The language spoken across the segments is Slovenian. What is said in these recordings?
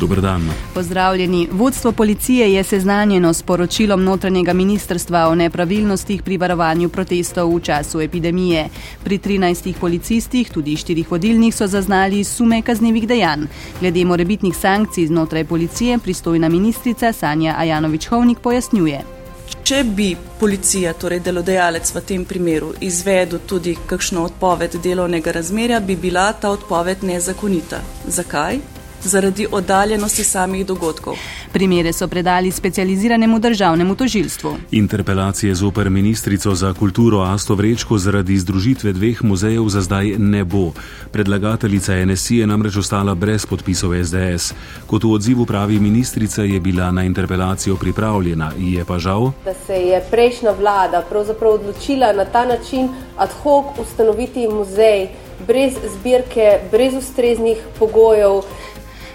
Dober dan. Pozdravljeni. Vodstvo policije je seznanjeno s poročilom notranjega ministrstva o nepravilnostih pri varovanju protestov v času epidemije. Pri 13 policistih, tudi 4 vodilnih, so zaznali sume kaznevih dejanj. Glede morebitnih sankcij znotraj policije, pristojna ministrica Sanja Ajanovič-Hovnik pojasnjuje. Če bi policija, torej delodajalec v tem primeru, izvedel tudi kakšno odpoved delovnega razmerja, bi bila ta odpoved nezakonita. Zakaj? Zaradi oddaljenosti samih dogodkov. Primere so predali specializiranemu državnemu tožilstvu. Interpelacije z oper ministrico za kulturo Asto Vrečko zaradi združitve dveh muzejev za zdaj ne bo. Predlagateljica NSI je namreč ostala brez podpisov SDS. Kot v odzivu pravi ministrica, je bila na interpelacijo pripravljena, je pa žal, da se je prejšnja vlada pravzaprav odločila na ta način ad hoc ustanoviti muzej brez zbirke, brez ustreznih pogojev.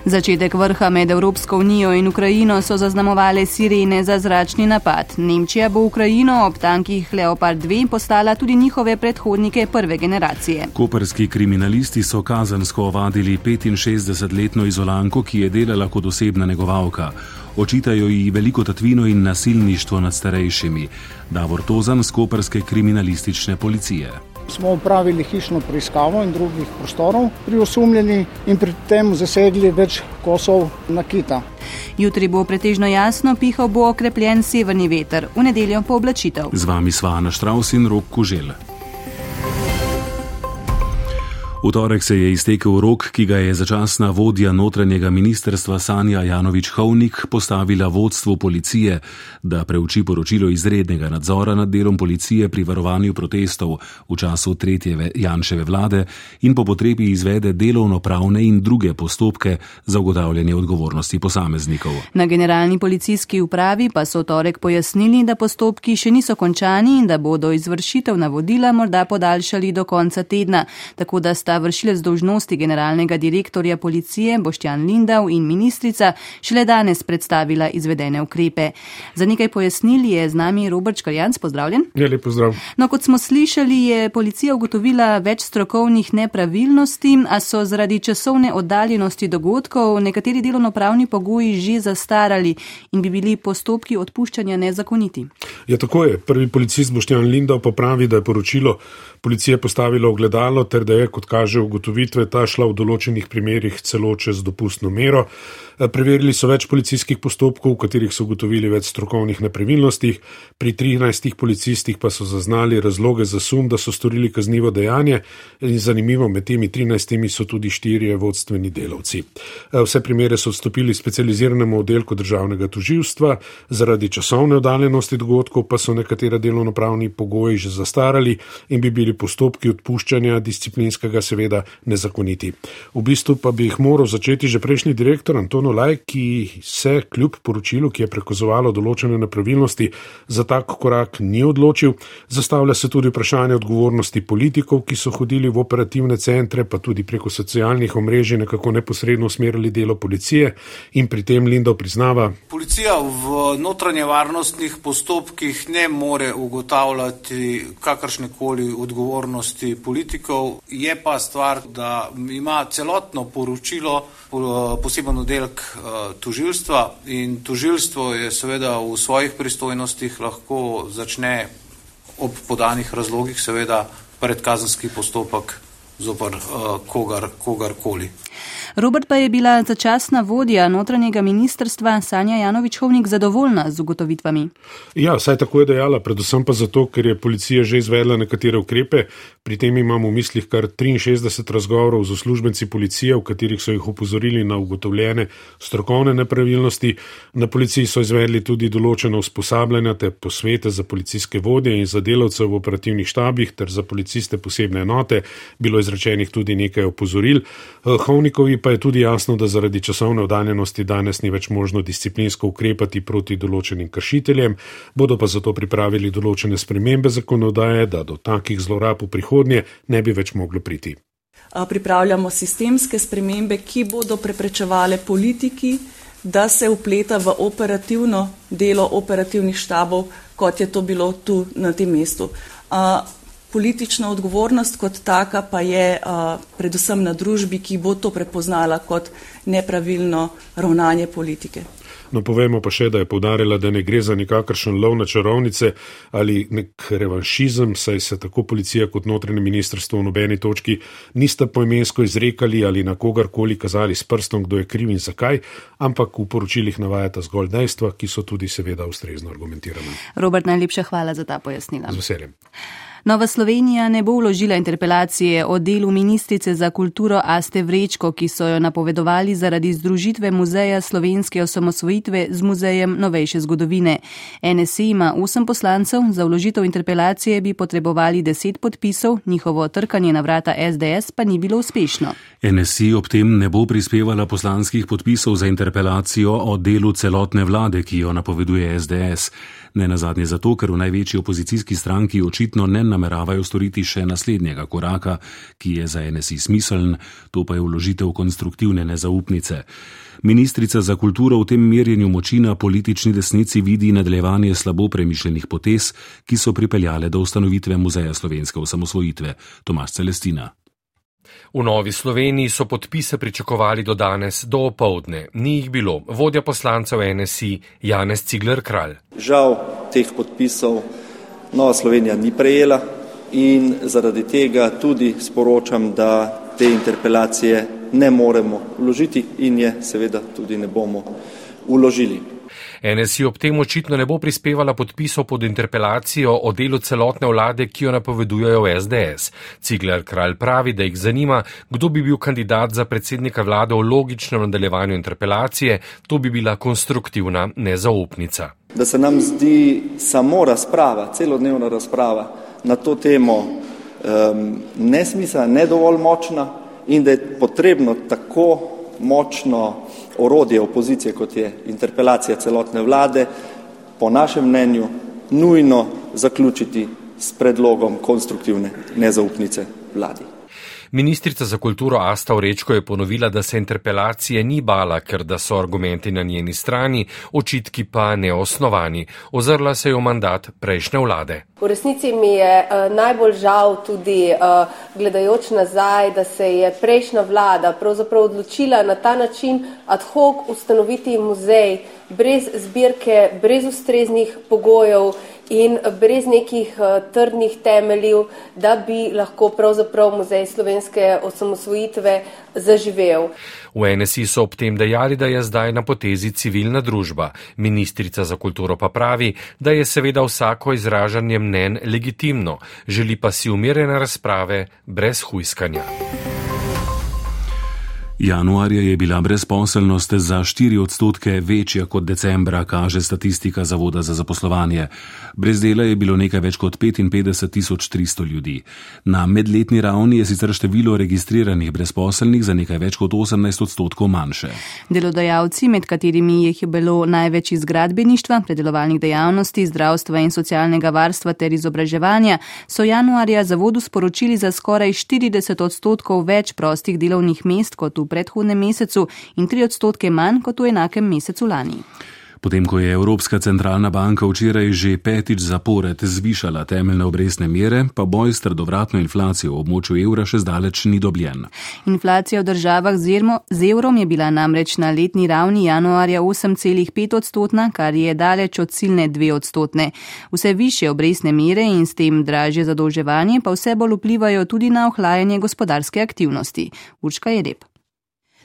Začetek vrha med Evropsko unijo in Ukrajino so zaznamovale sirene za zračni napad. Nemčija bo Ukrajino ob tankih Leopard 2 postala tudi njihove predhodnike prve generacije. Koperski kriminalisti so kazansko ovadili 65-letno izolanko, ki je delala kot osebna negovalka. Očitajo ji veliko tatvino in nasilništvo nad starejšimi. Davor Tozan z Koperske kriminalistične policije smo upravili hišno preiskavo in drugih prostorov pri osumljeni in pri tem zasegli več kosov nakita. Jutri bo pretežno jasno, pihal bo okrepljen severni veter, v nedeljo pa oblačitev. Z vami sva Ana Štraus in Rok Kužel. V torek se je iztekel rok, ki ga je začasna vodja notranjega ministerstva Sanja Janovič-Hovnik postavila vodstvu policije, da preuči poročilo izrednega nadzora nad delom policije pri varovanju protestov v času tretje Janševe vlade in po potrebi izvede delovno-pravne in druge postopke za ugotavljanje odgovornosti posameznikov. Na generalni policijski upravi pa so torek pojasnili, da postopki še niso končani in da bodo izvršitev navodila morda podaljšali do konca tedna, tako da sta vršilec dožnosti generalnega direktorja policije Boštjan Lindav in ministrica šele danes predstavila izvedene ukrepe. Za nekaj pojasnili je z nami Robert Škarjanc, pozdravljen. Ja, lep pozdrav. No, kot smo slišali, je policija ugotovila več strokovnih nepravilnosti, a so zaradi časovne oddaljenosti dogodkov nekateri delovnopravni pogoji že zastarali in bi bili postopki odpuščanja nezakoniti. Ja, tako je. Prvi policist Boštjan Lindav pa pravi, da je poročilo policije postavilo ogledalo ter da je, kot kaže ugotovitve, ta šla v določenih primerjih celo čez dopustno mero. Eh, preverili so več policijskih postopkov, v katerih so ugotovili več strokovnih nepravilnosti, pri 13 policistih pa so zaznali razloge za sum, da so storili kaznivo dejanje in zanimivo, med temi 13 so tudi štirje vodstveni delavci. Eh, vse primere so odstopili specializiranemu oddelku državnega toživstva, zaradi časovne oddaljenosti dogodkov pa so nekatera delovnopravni pogoji že zastarali in bi bili postopki odpuščanja disciplinskega seveda nezakoniti. V bistvu pa bi jih moral začeti že prejšnji direktor Anton Olaj, ki se kljub poročilu, ki je prekozovalo določene nepravilnosti, za tak korak ni odločil. Zastavlja se tudi vprašanje odgovornosti politikov, ki so hodili v operativne centre, pa tudi preko socialnih omrežij nekako neposredno usmerili delo policije in pri tem Lindo priznava. Policija v notranje varnostnih postopkih ne more ugotavljati kakršne koli odgovornosti politikov, je pa stvar, da ima celotno poročilo poseben oddelek uh, tožilstva in tožilstvo je seveda v svojih pristojnostih lahko začne ob podanih razlogih seveda predkazanski postopek zopr uh, kogar, kogarkoli. Robert pa je bila začasna vodja notranjega ministrstva Sanja Janovič-Hovnik zadovoljna z ugotovitvami. Ja, saj tako je dejala, predvsem pa zato, ker je policija že izvedla nekatere ukrepe. Pri tem imamo v mislih kar 63 razgovorov z uslužbenci policije, v katerih so jih upozorili na ugotovljene strokovne nepravilnosti. Na policiji so izvedli tudi določeno usposabljanje te posvete za policijske vodje in za delavce v operativnih štabih ter za policiste posebne enote. Bilo je izrečenih tudi nekaj opozoril. Hovnikovi pa je tudi jasno, da zaradi časovne oddaljenosti danes ni več možno disciplinsko ukrepati proti določenim kršiteljem, bodo pa zato pripravili določene spremembe zakonodaje, da do takih zlorab v prihodnje ne bi več moglo priti. pripravljamo sistemske spremembe, ki bodo preprečevale politiki, da se upleta v operativno delo operativnih štabov, kot je to bilo tu na tem mestu. Politična odgovornost kot taka pa je predvsem na družbi, ki bo to prepoznala kot nepravilno ravnanje politike. No, povemo pa še, da je povdarjala, da ne gre za nikakršen lov na čarovnice ali nek revanšizem, saj se tako policija kot notranje ministrstvo v nobeni točki nista poimensko izrekali ali na kogarkoli kazali s prstom, kdo je kriv in zakaj, ampak v poročilih navajata zgolj dejstva, ki so tudi seveda ustrezno argumentirane. Robert, najlepša hvala za ta pojasnila. Z veseljem. Nova Slovenija ne bo vložila interpelacije o delu ministrice za kulturo Aste Vrečko, ki so jo napovedovali zaradi združitve Muzeja slovenske osamosvojitve z Muzejem novejše zgodovine. NSI ima osem poslancev, za vložitev interpelacije bi potrebovali deset podpisov, njihovo trkanje na vrata SDS pa ni bilo uspešno. NSI ob tem ne bo prispevala poslanskih podpisov za interpelacijo o delu celotne vlade, ki jo napoveduje SDS. Ne nazadnje zato, ker v največji opozicijski stranki očitno ne nameravajo storiti še naslednjega koraka, ki je za NSI smiseln, to pa je vložitev konstruktivne nezaupnice. Ministrica za kulturo v tem merjenju moči na politični desnici vidi nadaljevanje slabo premišljenih potez, ki so pripeljale do ustanovitve Muzeja slovenske osamosvojitve. Tomaš Celestina. V Novi Sloveniji so podpise pričakovali do danes, do opoldne. Ni jih bilo. Vodja poslancev NSI Janez Cigler Kralj. Žal teh podpisov Nova Slovenija ni prejela in zaradi tega tudi sporočam, da te interpelacije ne moremo vložiti in je seveda tudi ne bomo vložili. NSI ob tem očitno ne bo prispevala podpisov pod interpelacijo o delu celotne vlade, ki jo napovedujejo v SDS. Cigler kralj pravi, da jih zanima, kdo bi bil kandidat za predsednika vlade v logičnem nadaljevanju interpelacije, to bi bila konstruktivna nezaupnica. Da se nam zdi samo razprava, celodnevna razprava na to temo um, nesmisla, ne dovolj močna in da je potrebno tako močno orodje opozicije, kot je interpelacija celotne vlade, po našem mnenju nujno zaključiti s predlogom konstruktivne nezaupnice vladi. Ministrica za kulturo Asta Vrečko je ponovila, da se interpelacije ni bala, ker da so argumenti na njeni strani, očitki pa neosnovani. Ozrla se je v mandat prejšnje vlade. V resnici mi je uh, najbolj žal tudi uh, gledajoč nazaj, da se je prejšnja vlada pravzaprav odločila na ta način ad hoc ustanoviti muzej brez zbirke, brez ustreznih pogojev in brez nekih uh, trdnih temeljev, da bi lahko pravzaprav muzej slovenske osamosvojitve zaživel. V NSI so ob tem dejali, da je zdaj na potezi civilna družba. Ministrica za kulturo pa pravi, da je seveda vsako izražanje mnen legitimno, želi pa si umirene razprave brez hujskanja. Januarja je bila brezposelnost za 4 odstotke večja kot decembra, kaže statistika Zavoda za zaposlovanje. Brez dela je bilo nekaj več kot 55.300 ljudi. Na medletni ravni je sicer število registriranih brezposelnih za nekaj več kot 18 odstotkov manjše. Delodajalci, med katerimi jih je bilo največ iz gradbeništva, predelovalnih dejavnosti, zdravstva in socialnega varstva ter izobraževanja, so januarja Zavodu sporočili za skoraj 40 odstotkov več prostih delovnih mest kot v predhodnem mesecu in 3 odstotke manj kot v enakem mesecu lani. Potem, ko je Evropska centralna banka včeraj že petič zapored zvišala temeljne obrestne mere, pa boj s trdovratno inflacijo v območju evra še zdaleč ni dobljen. Inflacija v državah z evrom je bila namreč na letni ravni januarja 8,5 odstotna, kar je daleč od ciljne 2 odstotne. Vse više obrestne mere in s tem dražje zadolževanje pa vse bolj vplivajo tudi na ohlajanje gospodarske aktivnosti. Urška je rep.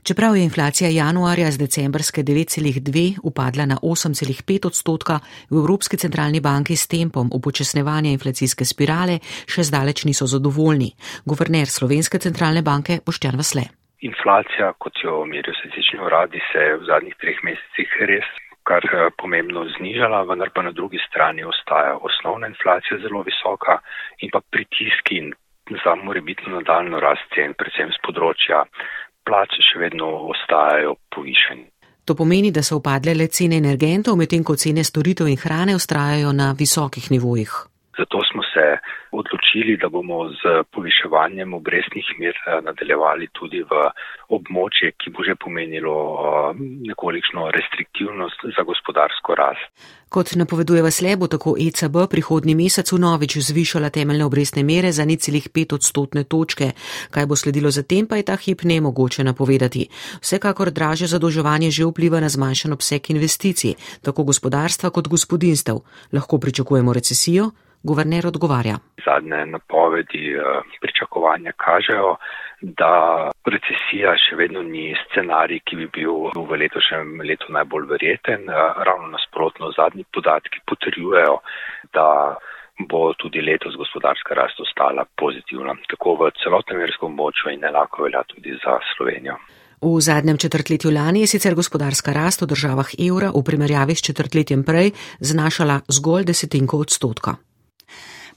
Čeprav je inflacija januarja z decembrske 9,2 upadla na 8,5 odstotka, v Evropski centralni banki s tempom upočasnevanja inflacijske spirale še zdaleč niso zadovoljni. Guverner Slovenske centralne banke Boštjan Vasle. Inflacija, kot jo merijo statistični uradi, se je v zadnjih treh mesecih res kar eh, pomembno znižala, vendar pa na drugi strani ostaja osnovna inflacija zelo visoka in pa pritiski za morebitno nadaljno rast cen, predvsem z področja plače še vedno ostajajo povišeni. To pomeni, da so upadle le cene energentov, medtem ko cene storitev in hrane ustrajajo na visokih nivojih. Zato smo se odločili, da bomo z poviševanjem obrestnih mir eh, nadaljevali tudi v območje, ki bo že pomenilo eh, nekolikšno restriktivnost za gospodarsko rast. Kot napoveduje Vasle, bo tako ECB prihodnji mesec v novič zvišala temeljne obrestne mere za nicelih pet odstotne točke. Kaj bo sledilo zatem, pa je ta hip ne mogoče napovedati. Vsekakor draže zadolževanje že vpliva na zmanjšan obseg investicij, tako gospodarstva kot gospodinstv. Lahko pričakujemo recesijo? Guverner odgovarja. Zadnje napovedi eh, pričakovanja kažejo, da recesija še vedno ni scenarij, ki bi bil v letošnjem letu najbolj verjeten. Eh, ravno nasprotno, zadnji podatki potrjujejo, da bo tudi letos gospodarska rast ostala pozitivna, tako v celotnem verskem območju in enako velja tudi za Slovenijo. V zadnjem četrtletju lani je sicer gospodarska rast v državah evra v primerjavi s četrtletjem prej znašala zgolj desetinko odstotka.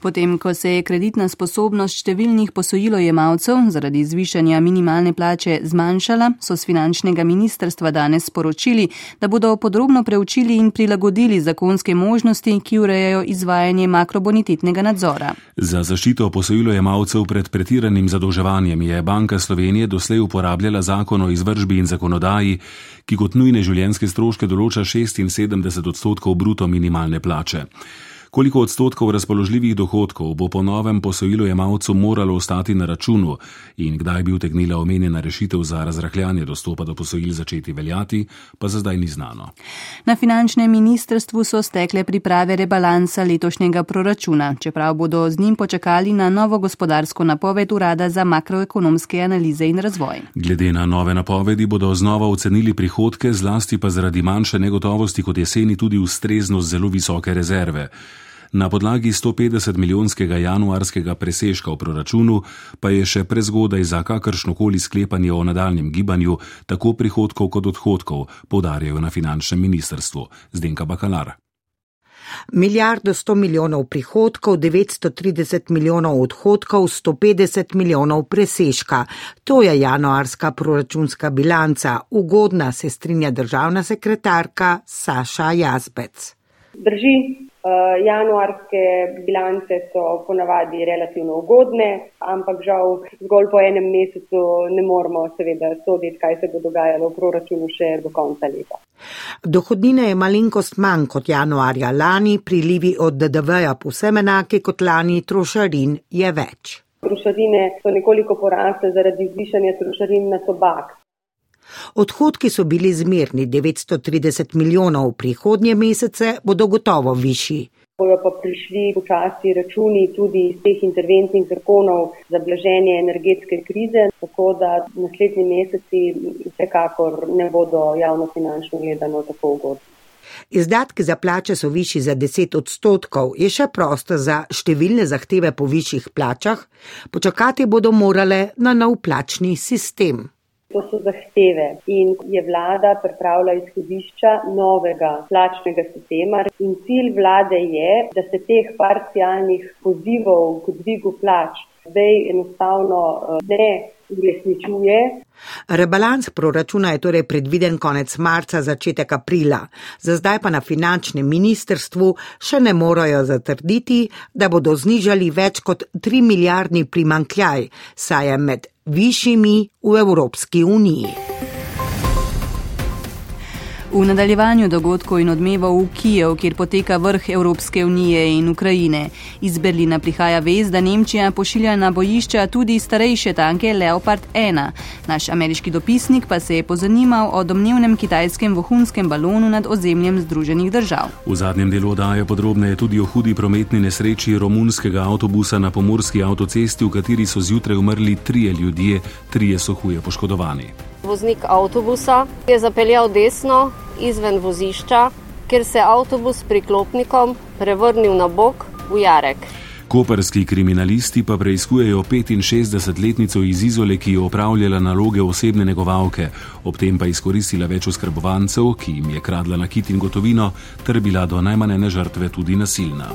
Potem, ko se je kreditna sposobnost številnih posojilojemalcev zaradi zvišanja minimalne plače zmanjšala, so z finančnega ministrstva danes sporočili, da bodo podrobno preučili in prilagodili zakonske možnosti, ki urejajo izvajanje makrobonitetnega nadzora. Za zaščito posojilojemalcev pred pretiranim zadolževanjem je Banka Slovenije doslej uporabljala zakon o izvržbi in zakonodaji, ki kot nujne življenjske stroške določa 76 odstotkov bruto minimalne plače. Koliko odstotkov razpoložljivih dohodkov bo po novem posojilo jemalcu moralo ostati na računu in kdaj bi utegnila omenjena rešitev za razrahljanje dostopa do posojil začeti veljati, pa za zdaj ni znano. Na finančnem ministrstvu so stekle priprave rebalansa letošnjega proračuna, čeprav bodo z njim počakali na novo gospodarsko napoved Urada za makroekonomske analize in razvoj. Glede na nove napovedi bodo znova ocenili prihodke, zlasti pa zaradi manjše negotovosti kot jeseni tudi ustreznost zelo visoke rezerve. Na podlagi 150 milijonskega januarskega presežka v proračunu pa je še prezgodaj za kakršnokoli sklepanje o nadaljem gibanju tako prihodkov kot odhodkov, podarjajo na finančnem ministrstvu. Zdenka Bakalar. Milijardo 100 milijonov prihodkov, 930 milijonov odhodkov, 150 milijonov presežka. To je januarska proračunska bilanca. Ugodna se strinja državna sekretarka Saša Jazbec. Drži, januarske bilance so ponavadi relativno ugodne, ampak žal zgolj po enem mesecu ne moramo seveda soditi, kaj se bo dogajalo v proračunu še do konca leta. Dohodnine je malenkost manj kot januarja lani, prilivi od DDV-ja povsem enake kot lani, trošarin je več. Trošarine so nekoliko porasle zaradi zvišanja trošarin na tobak. Odhodki so bili zmerni 930 milijonov, prihodnje mesece bodo gotovo višji. Bojo pa prišli počasi računi tudi iz teh interventnih zakonov za blaženje energetske krize, tako da naslednji meseci vsekakor ne bodo javno finančno gledano tako ugodni. Izdatki za plače so višji za 10 odstotkov, je še prostor za številne zahteve po višjih plačah, počakati bodo morale na nov plačni sistem. To so zahteve in je vlada pripravila izhodišča novega plačnega sistema in cilj vlade je, da se teh parcialnih pozivov k dvigu plač zdaj enostavno eh, ne uresničuje. Rebalans proračuna je torej predviden konec marca, začetek aprila. Za zdaj pa na finančnem ministrstvu še ne morajo zatrditi, da bodo znižali več kot 3 milijardni primankljaj, saj je med višjimi v Evropski uniji. V nadaljevanju dogodkov in odmevov v Kijev, kjer poteka vrh Evropske unije in Ukrajine, iz Berlina prihaja vez, da Nemčija pošilja na bojišča tudi starejše tanke Leopard 1. Naš ameriški dopisnik pa se je pozanimal o domnevnem kitajskem vohunskem balonu nad ozemljem Združenih držav. V zadnjem delu daje podrobneje tudi o hudi prometni nesreči romunskega avtobusa na pomorski avtocesti, v kateri so zjutraj umrli trije ljudje, trije so huje poškodovani. Voznik avtobusa je zapeljal desno izven vozišča, kjer se je avtobus s priklopnikom prevrnil na bok v Jarek. Koperski kriminalisti pa preizkujejo 65-letnico iz Izole, ki je opravljala naloge osebne negovalke, ob tem pa izkoristila več oskrbovancev, ki jim je kradla nakit in gotovino, ter bila do najmanjene žrtve tudi nasilna.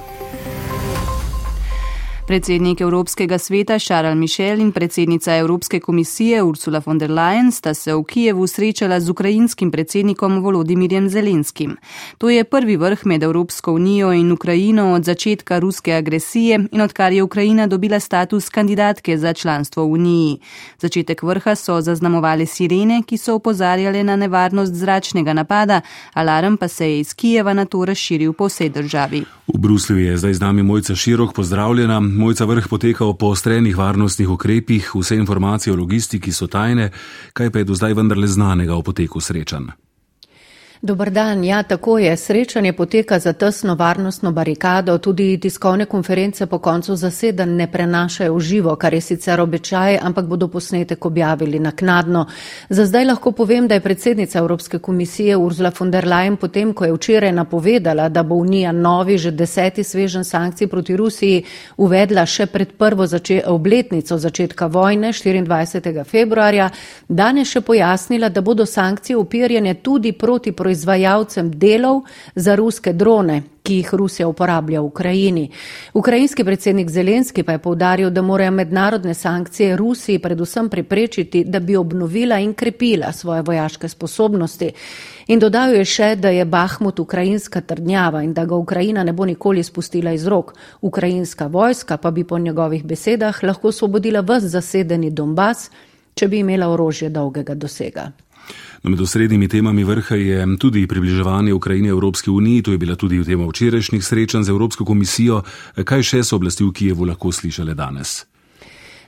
Predsednik Evropskega sveta Charles Michel in predsednica Evropske komisije Ursula von der Leyen sta se v Kijevu srečala z ukrajinskim predsednikom Volodimirjem Zelenskim. To je prvi vrh med Evropsko unijo in Ukrajino od začetka ruske agresije in odkar je Ukrajina dobila status kandidatke za članstvo v uniji. Začetek vrha so zaznamovali sirene, ki so opozarjale na nevarnost zračnega napada, alarm pa se je iz Kijeva na to razširil po vsej državi. V Bruslju je zdaj z nami Mojca Širok, pozdravljena. Mojca vrh poteka o poostrenih varnostnih ukrepih, vse informacije o logistiki so tajne, kaj pa je do zdaj vendarle znanega o poteku srečanj. Dobar dan, ja, tako je. Srečanje poteka za tesno varnostno barikado, tudi tiskovne konference po koncu zaseden ne prenašajo v živo, kar je sicer običaj, ampak bodo posnetek objavili naknadno. Za zdaj lahko povem, da je predsednica Evropske komisije Ursula von der Leyen potem, ko je včeraj napovedala, da bo Unija novi, že deseti svežen sankcij proti Rusiji uvedla še pred prvo zače obletnico začetka vojne 24. februarja, danes še pojasnila, da bodo sankcije upirjene tudi proti proizvodnju proizvajalcem delov za ruske drone, ki jih Rusija uporablja v Ukrajini. Ukrajinski predsednik Zelenski pa je povdaril, da morajo mednarodne sankcije Rusiji predvsem preprečiti, da bi obnovila in krepila svoje vojaške sposobnosti. In dodal je še, da je Bahmut ukrajinska trdnjava in da ga Ukrajina ne bo nikoli spustila iz rok. Ukrajinska vojska pa bi po njegovih besedah lahko osvobodila vse zasedeni Donbas, če bi imela orožje dolgega dosega. No, med osrednjimi temami vrha je tudi približevanje Ukrajine Evropski uniji, to je bila tudi tema včerajšnjih srečanj z Evropsko komisijo. Kaj še so oblasti v Kijevu lahko slišali danes?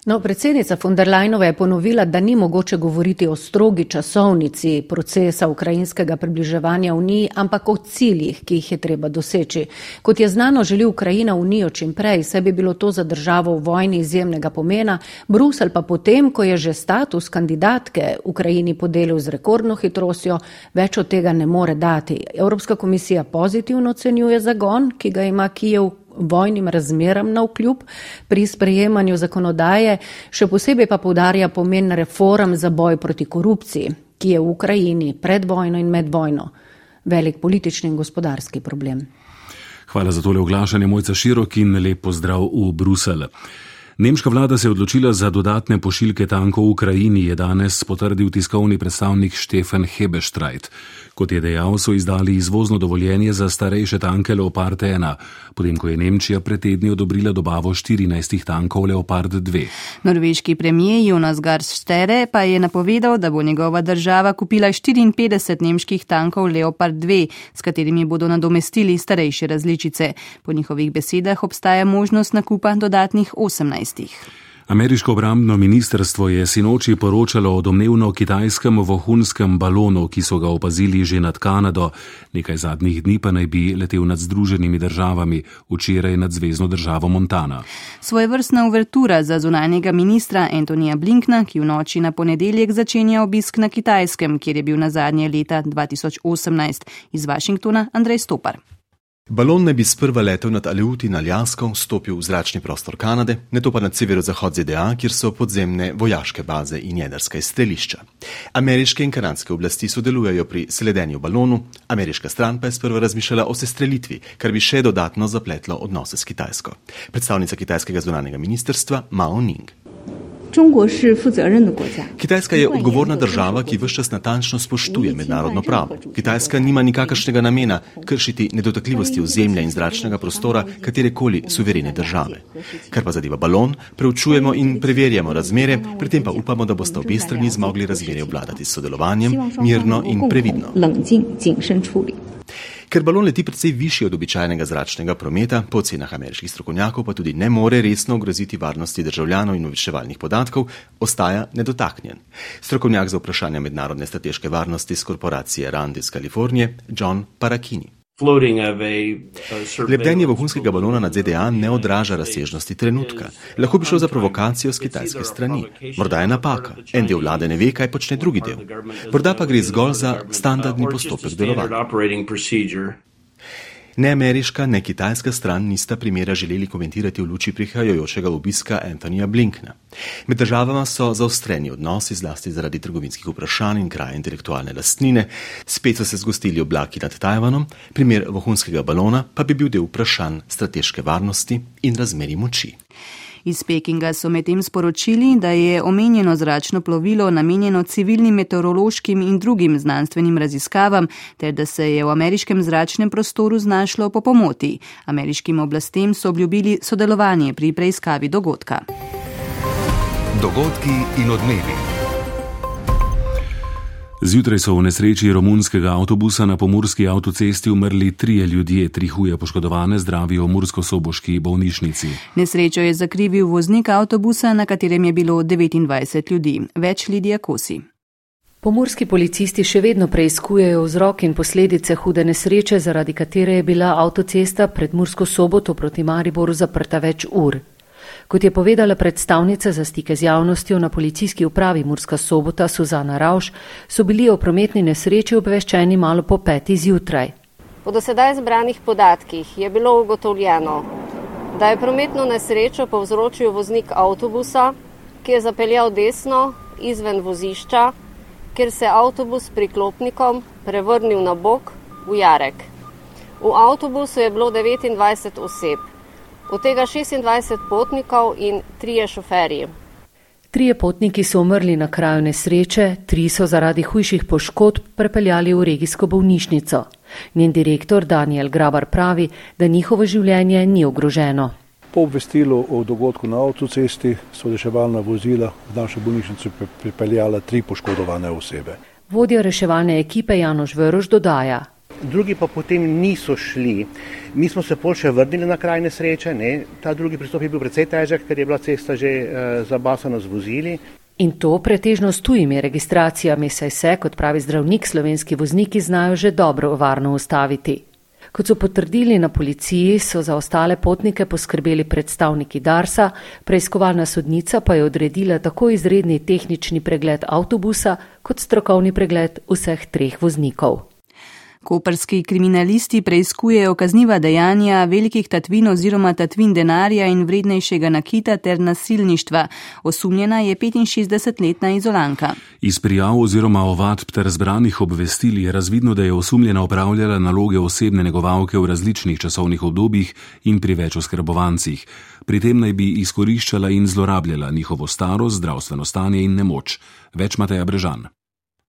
No, predsednica von der Leinova je ponovila, da ni mogoče govoriti o strogi časovnici procesa ukrajinskega približevanja Uniji, ampak o ciljih, ki jih je treba doseči. Kot je znano, želi Ukrajina Unijo čim prej, saj bi bilo to za državo v vojni izjemnega pomena, Brusel pa potem, ko je že status kandidatke Ukrajini podelil z rekordno hitrostjo, več od tega ne more dati. Evropska komisija pozitivno ocenjuje zagon, ki ga ima Kijev vojnim razmeram na vkljub pri sprejemanju zakonodaje, še posebej pa povdarja pomen reform za boj proti korupciji, ki je v Ukrajini pred vojno in med vojno velik politični in gospodarski problem. Hvala za tole oglašanje, mojca širok in lep pozdrav v Bruselj. Nemška vlada se je odločila za dodatne pošiljke tankov v Ukrajini, je danes potrdil tiskovni predstavnik Štefan Hebestreit. Kot je dejal, so izdali izvozno dovoljenje za starejše tanke Leopard 1, potem ko je Nemčija pred tedni odobrila dobavo 14 tankov Leopard 2. Norveški premijer Jonas Garstere pa je napovedal, da bo njegova država kupila 54 nemških tankov Leopard 2, s katerimi bodo nadomestili starejše različice. Po njihovih besedah obstaja možnost nakupa dodatnih 18. Ameriško obrambno ministrstvo je sinoči poročalo o domnevno kitajskem vohunskem balonu, ki so ga opazili že nad Kanado, nekaj zadnjih dni pa naj bi letel nad Združenimi državami, včeraj nad zvezdno državo Montana. Svoje vrstna uvertura za zunanjega ministra Antonija Blinkna, ki v noči na ponedeljek začenja obisk na kitajskem, kjer je bil na zadnje leta 2018 iz Washingtona Andrej Stopar. Balon naj bi sprva letel nad Aleuti in Aljasko, stopil v zračni prostor Kanade, ne to pa na severozahod ZDA, kjer so podzemne vojaške baze in jedrska izstrelišča. Ameriške in kanadske oblasti sodelujejo pri sledenju balonu, ameriška stran pa je sprva razmišljala o sestrelitvi, kar bi še dodatno zapletlo odnose s Kitajsko. Predstavnica kitajskega zunanega ministrstva Mao Ning. Kitajska je odgovorna država, ki vse čas natančno spoštuje mednarodno pravo. Kitajska nima nikakršnega namena kršiti nedotakljivosti ozemlja in zračnega prostora katerekoli suverene države. Kar pa zadeva balon, preučujemo in preverjamo razmere, pri tem pa upamo, da boste obe strani zmogli razmerje obladati s sodelovanjem, mirno in previdno. Ker balon leti precej više od običajnega zračnega prometa, po ocenah ameriških strokovnjakov pa tudi ne more resno ogroziti varnosti državljanov in obveščevalnih podatkov, ostaja nedotaknjen. Strokovnjak za vprašanja mednarodne strateške varnosti z korporacije Rand iz Kalifornije, John Parakini. Lebdenje vohunskega balona nad ZDA ne odraža razsežnosti trenutka. Lahko bi šlo za provokacijo z kitajske strani. Morda je napaka. En del vlade ne ve, kaj počne drugi del. Morda pa gre zgolj za standardni postopek delovanja. Ne ameriška, ne kitajska stran nista primera želeli komentirati v luči prihajajočega obiska Antonija Blinkna. Med državama so zaostreni odnosi, zlasti zaradi trgovinskih vprašanj in kraja intelektualne lastnine, spet so se zgostili oblaki nad Tajvanom, primer vohunskega balona pa bi bil del vprašanj strateške varnosti in razmeri moči. Iz Pekinga so medtem sporočili, da je omenjeno zračno plovilo namenjeno civilnim meteorološkim in drugim znanstvenim raziskavam, ter da se je v ameriškem zračnem prostoru znašlo po pomoti. Ameriškim oblastem so obljubili sodelovanje pri preiskavi dogodka. Dogodki in odmevi. Zjutraj so v nesreči romunskega avtobusa na pomorski avtocesti umrli trije ljudje, tri huje poškodovane, zdravijo v Mursko-Soboški bolnišnici. Nesrečo je zakrivil voznik avtobusa, na katerem je bilo 29 ljudi, več Lidija Kosi. Pomorski policisti še vedno preizkujejo vzrok in posledice hude nesreče, zaradi katere je bila avtocesta pred Mursko soboto proti Mariboru zaprta več ur. Kot je povedala predstavnica za stike z javnostjo na policijski upravi Murska sobota Suzana Rauš, so bili o prometni nesreči obveščeni malo po peti zjutraj. Po dosedaj zbranih podatkih je bilo ugotovljeno, da je prometno nesrečo povzročil voznik avtobusa, ki je zapeljal desno izven vozišča, kjer se je avtobus s priklopnikom prevrnil na bok v Jarek. V avtobusu je bilo 29 oseb od tega 26 potnikov in trije šoferji. Trije potniki so umrli na kraju nesreče, tri so zaradi hujših poškodb prepeljali v regijsko bolnišnico. Njen direktor Daniel Grabar pravi, da njihovo življenje ni ogroženo. Po obvestilu o dogodku na avtocesti so reševalna vozila v našo bolnišnico pripeljala tri poškodovane osebe. Vodja reševalne ekipe Janoš Veroš dodaja, drugi pa potem niso šli. Mi smo se pol še vrnili na kraj nesreče, ne? ta drugi pristop je bil precej težek, ker je bila cesta že uh, zabasana z vozili. In to pretežno s tujimi registracijami, saj se, kot pravi zdravnik, slovenski vozniki znajo že dobro varno ustaviti. Kot so potrdili na policiji, so za ostale potnike poskrbeli predstavniki Darsa, preiskovalna sodnica pa je odredila tako izredni tehnični pregled avtobusa kot strokovni pregled vseh treh voznikov. Koperski kriminalisti preizkujejo kazniva dejanja velikih tatvin oziroma tatvin denarja in vrednejšega nakita ter nasilništva. Osumljena je 65-letna izolanka. Iz prijav oziroma ovadb ter zbranih obvestil je razvidno, da je osumljena upravljala naloge osebne negovalke v različnih časovnih obdobjih in pri več oskrbovancih. Pri tem naj bi izkoriščala in zlorabljala njihovo starost, zdravstveno stanje in nemoč. Več Mateja Brežan.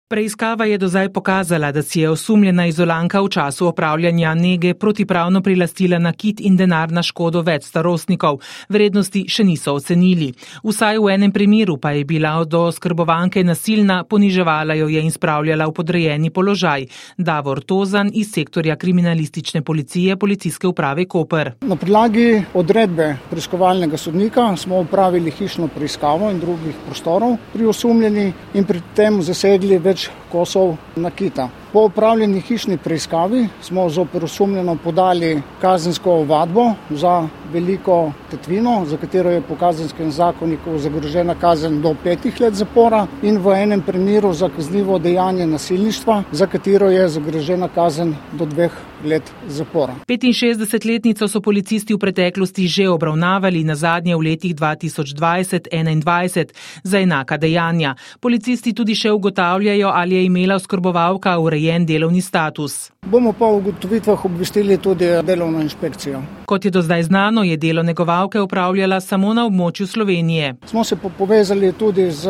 Preiskava je do zdaj pokazala, da si je osumljena izolanka v času opravljanja nege protipravno prilastila nakit in denar na škodo več starostnikov. Vrednosti še niso ocenili. Vsaj v enem primeru pa je bila do skrbovanke nasilna, poniževala jo je in spravljala v podrejeni položaj. Davor Tozan iz sektorja kriminalistične policije policijske uprave Koper. Na podlagi odredbe preiskovalnega sodnika smo upravili hišno preiskavo in drugih prostorov pri osumljeni in pri tem zasegli več več kosov nakita. Po upravljeni hišni preiskavi smo z operosumljeno podali kazensko ovadbo za veliko tetvino, za katero je po kazenskem zakoniku zagrožena kazen do petih let zapora in v enem primeru za kaznivo dejanje nasilništva, za katero je zagrožena kazen do dveh let zapora. 65-letnico so policisti v preteklosti že obravnavali na zadnje v letih 2020-2021 za enaka dejanja. Policisti tudi še ugotavljajo, ali je imela oskrbovalka urejen delovni status. Bomo pa v ugotovitvah obvestili tudi delovno inšpekcijo. Kot je do zdaj znano, je delo negovalke upravljala samo na območju Slovenije. Smo se povezali tudi z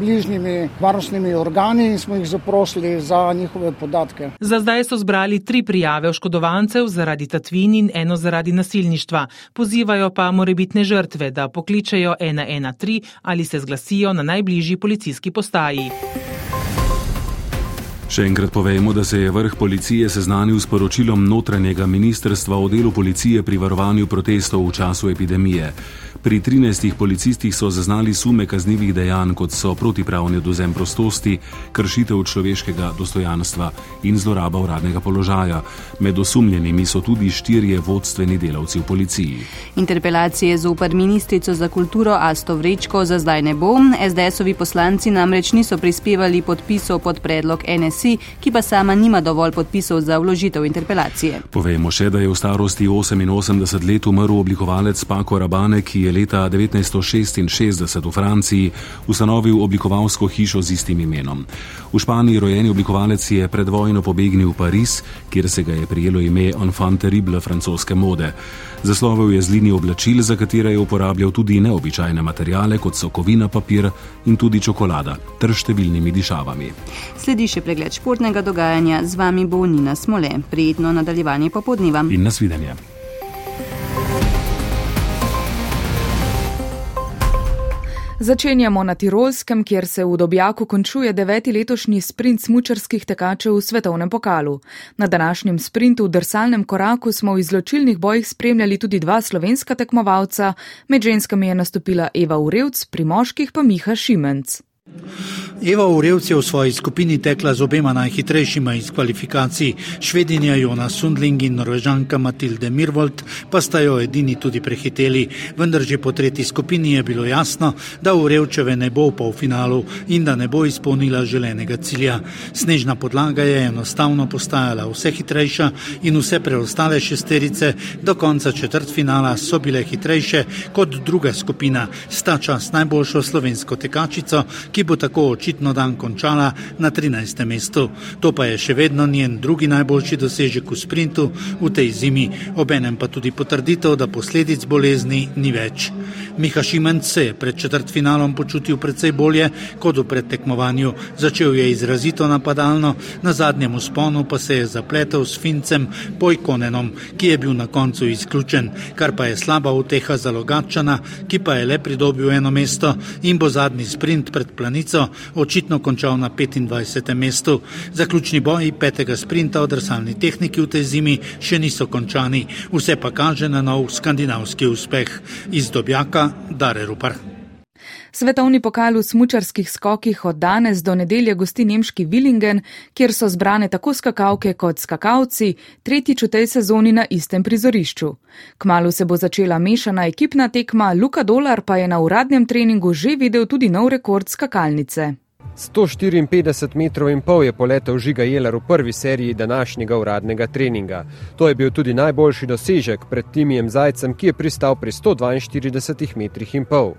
bližnjimi varnostnimi organi in smo jih zaprosili za njihove podatke. Za zdaj so zbrali tri prijave oškodovancev zaradi tatvin in eno zaradi nasilništva. Pozivajo pa morebitne žrtve, da pokličejo 113 ali se zglasijo na najbližji policijski postaji. Še enkrat povejmo, da se je vrh policije seznanil s poročilom notranjega ministrstva o delu policije pri varovanju protestov v času epidemije. Pri 13 policistih so zaznali sume kaznjivih dejanj, kot so protipravni oduzem prostosti, kršitev človeškega dostojanstva in zloraba uradnega položaja. Med osumljenimi so tudi štirje vodstveni delavci v policiji. Interpelacije zoper ministrico za kulturo Asto Vrečko za zdaj ne bo. SDS-ovi poslanci namreč niso prispevali podpisov pod predlog NSI, ki pa sama nima dovolj podpisov za vložitev interpelacije. Povejmo še, da je v starosti 88 let umrl oblikovalec Pako Rabane, ki je leta 1966 v Franciji ustanovil oblikovalsko hišo z istim imenom. V Španiji rojeni oblikovalec je pred vojno pobegnil v Pariz, kjer se ga je prijelo ime Enfant terrible francoske mode. Zaslovel je z linijo oblačil, za katere je uporabljal tudi neobičajne materijale, kot so kovina, papir in tudi čokolada, ter številnimi dišavami. Sledi še pregled športnega dogajanja, z vami bo Nina Smole. Prijetno nadaljevanje popodneva. In nasvidenje. Začenjamo na Tirolskem, kjer se v Dobjaku končuje deveti letošnji sprint smučarskih tekačev v svetovnem pokalu. Na današnjem sprintu v drsalnem koraku smo v izločilnih bojih spremljali tudi dva slovenska tekmovalca, med ženskami je nastopila Eva Urevc, pri moških pa Miha Šimenc. Eva Urevc je v svoji skupini tekla z obema najhitrejšima iz kvalifikacij, švedinja Jona Sundling in norvežanka Matilde Mirvold, pa sta jo edini tudi prehiteli. Vendar že po tretji skupini je bilo jasno, da Urevčeve ne bo v polfinalu in da ne bo izpolnila želenega cilja. Snežna podlaga je enostavno postajala vse hitrejša in vse preostale šesterice do konca četrtfinala so bile hitrejše kot druga skupina, sta čas najboljšo slovensko tekačico, ki bo tako očitno dan končala na 13. mestu. To pa je še vedno njen drugi najboljši dosežek v sprintu v tej zimi, obenem pa tudi potrditev, da posledic bolezni ni več. Miha Šimenc se je pred četrtfinalom počutil precej bolje kot v predtekmovanju. Začel je izrazito napadalno, na zadnjem usponu pa se je zapletel s Fincem Pojkonenom, ki je bil na koncu izključen, kar pa je slaba uteha za Logačana, ki pa je le pridobil eno mesto in bo zadnji sprint pred planico očitno končal na 25. mestu. Zaključni boji petega sprinta v drsalni tehniki v tej zimi še niso končani, vse pa kaže na nov skandinavski uspeh. Iz Dobjaka Dare Rupar. Svetovni pokal v smučarskih skokih od danes do nedelje gosti nemški Willingen, kjer so zbrane tako skakalke kot skakalci, tretjič v tej sezoni na istem prizorišču. Kmalu se bo začela mešana ekipna tekma, Luka Dolar pa je na uradnem treningu že videl tudi nov rekord skakalnice. 154 metrov in pol je poletel Žiga Jeler v prvi seriji današnjega uradnega treninga. To je bil tudi najboljši dosežek pred Timijem Zajcem, ki je pristal pri 142 metrih in pol.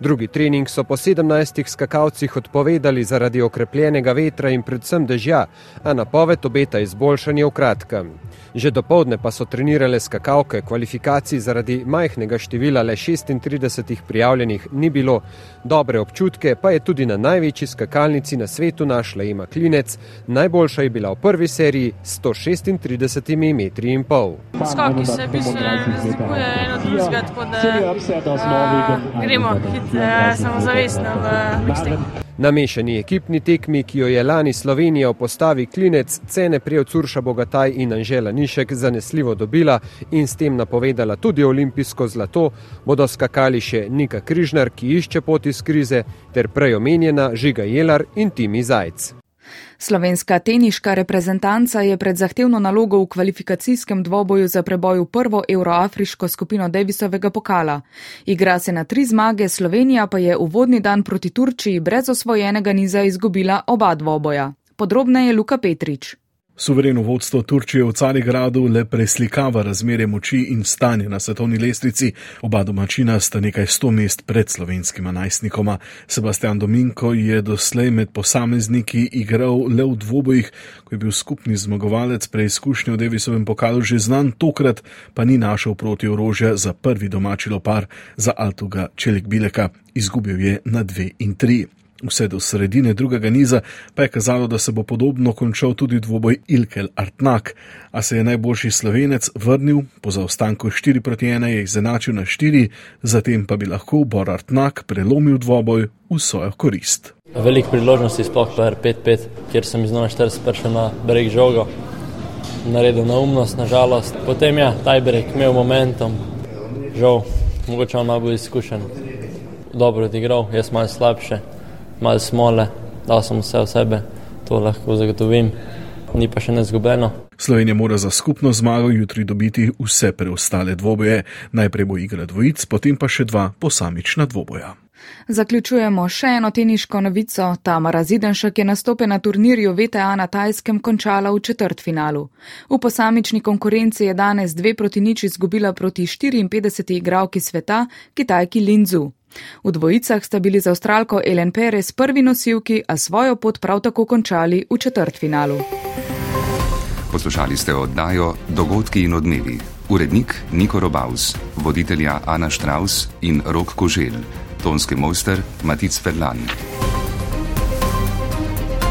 Drugi trening so po 17 skakalcih odpovedali zaradi okrepljenega vetra in predvsem dežja, a napoved obeta izboljšanje v kratkem. Že do povdne pa so trenirale skakalke, kvalifikacij zaradi majhnega števila le 36 prijavljenih ni bilo, dobre občutke pa je tudi na največji skakalnici na svetu našla ima klinec, najboljša je bila v prvi seriji 136 metri in pol. Skoki se bistveno razlikuje eno drugega, tako da uh, gremo hitro, samozavestno v misli. Na mešani ekipni tekmi, ki jo je lani Slovenija v postavi klinec, cene prijel Curša Bogataj in Anžela Nišek zanesljivo dobila in s tem napovedala tudi olimpijsko zlato, bodo skakali še Nika Križnar, ki išče pot iz krize, ter prej omenjena Žiga Jelar in Timi Zajc. Slovenska teniška reprezentanca je pred zahtevno nalogo v kvalifikacijskem dvoboju za preboj v prvo euroafriško skupino Davisovega pokala. Igra se na tri zmage, Slovenija pa je uvodni dan proti Turčiji brez osvojenega niza izgubila oba dvoboja. Podrobneje Luka Petrič. Suvereno vodstvo Turčije v Carigradu le preslikava razmerje moči in stanje na svetovni lestvici. Oba domačina sta nekaj sto mest pred slovenskima najstnikoma. Sebastian Dominko je doslej med posamezniki igral le v dvobojih, ko je bil skupni zmagovalec preizkušnje v Davisovem pokalu že znan, tokrat pa ni našel proti orožja za prvi domači lopar za Altuga Čelik Bileka. Izgubil je na dve in tri. Vse do sredine drugega niza pa je kazalo, da se bo podobno končal tudi dvoboj Ilkel Artnak, a se je najboljši slovenec vrnil po zaostanku 4 proti 1, je izenačil na 4, zatem pa bi lahko Bor Artnak prelomil dvoboj v svojo korist. Velik priložnosti, sploh pa R5-5, kjer sem iz 41 prišel na breg žogo, naredil neumnost, nažalost. Potem je ja, taj breg imel momentum, žal Mogoče on malo bolj izkušen. Dobro odigral, jaz malo slabše, malo smole, dal sem vse v sebe, to lahko zagotovim. Ni pa še nezgubljeno. Slovenija mora za skupno zmago jutri dobiti vse preostale dvoboje. Najprej bo igra dvojic, potem pa še dva posamična dvoboja. Zaključujemo še eno teniško novico. Tamara Zidenšek je nastope na turnirju VTA na Tajskem končala v četrtfinalu. V posamični konkurenci je danes dve proti nič izgubila proti 54 igralki sveta, kitajki Linzu. V dvojicah sta bili za avstralko Ellen Perez prvi nosilki, a svojo pot prav tako končali v četrtfinalu. Poslušali ste oddajo Dogodki in odmevi. Urednik Niko Robaus, voditelja Ana Štraus in Rok Koželj tonski mojster Matic Ferlan.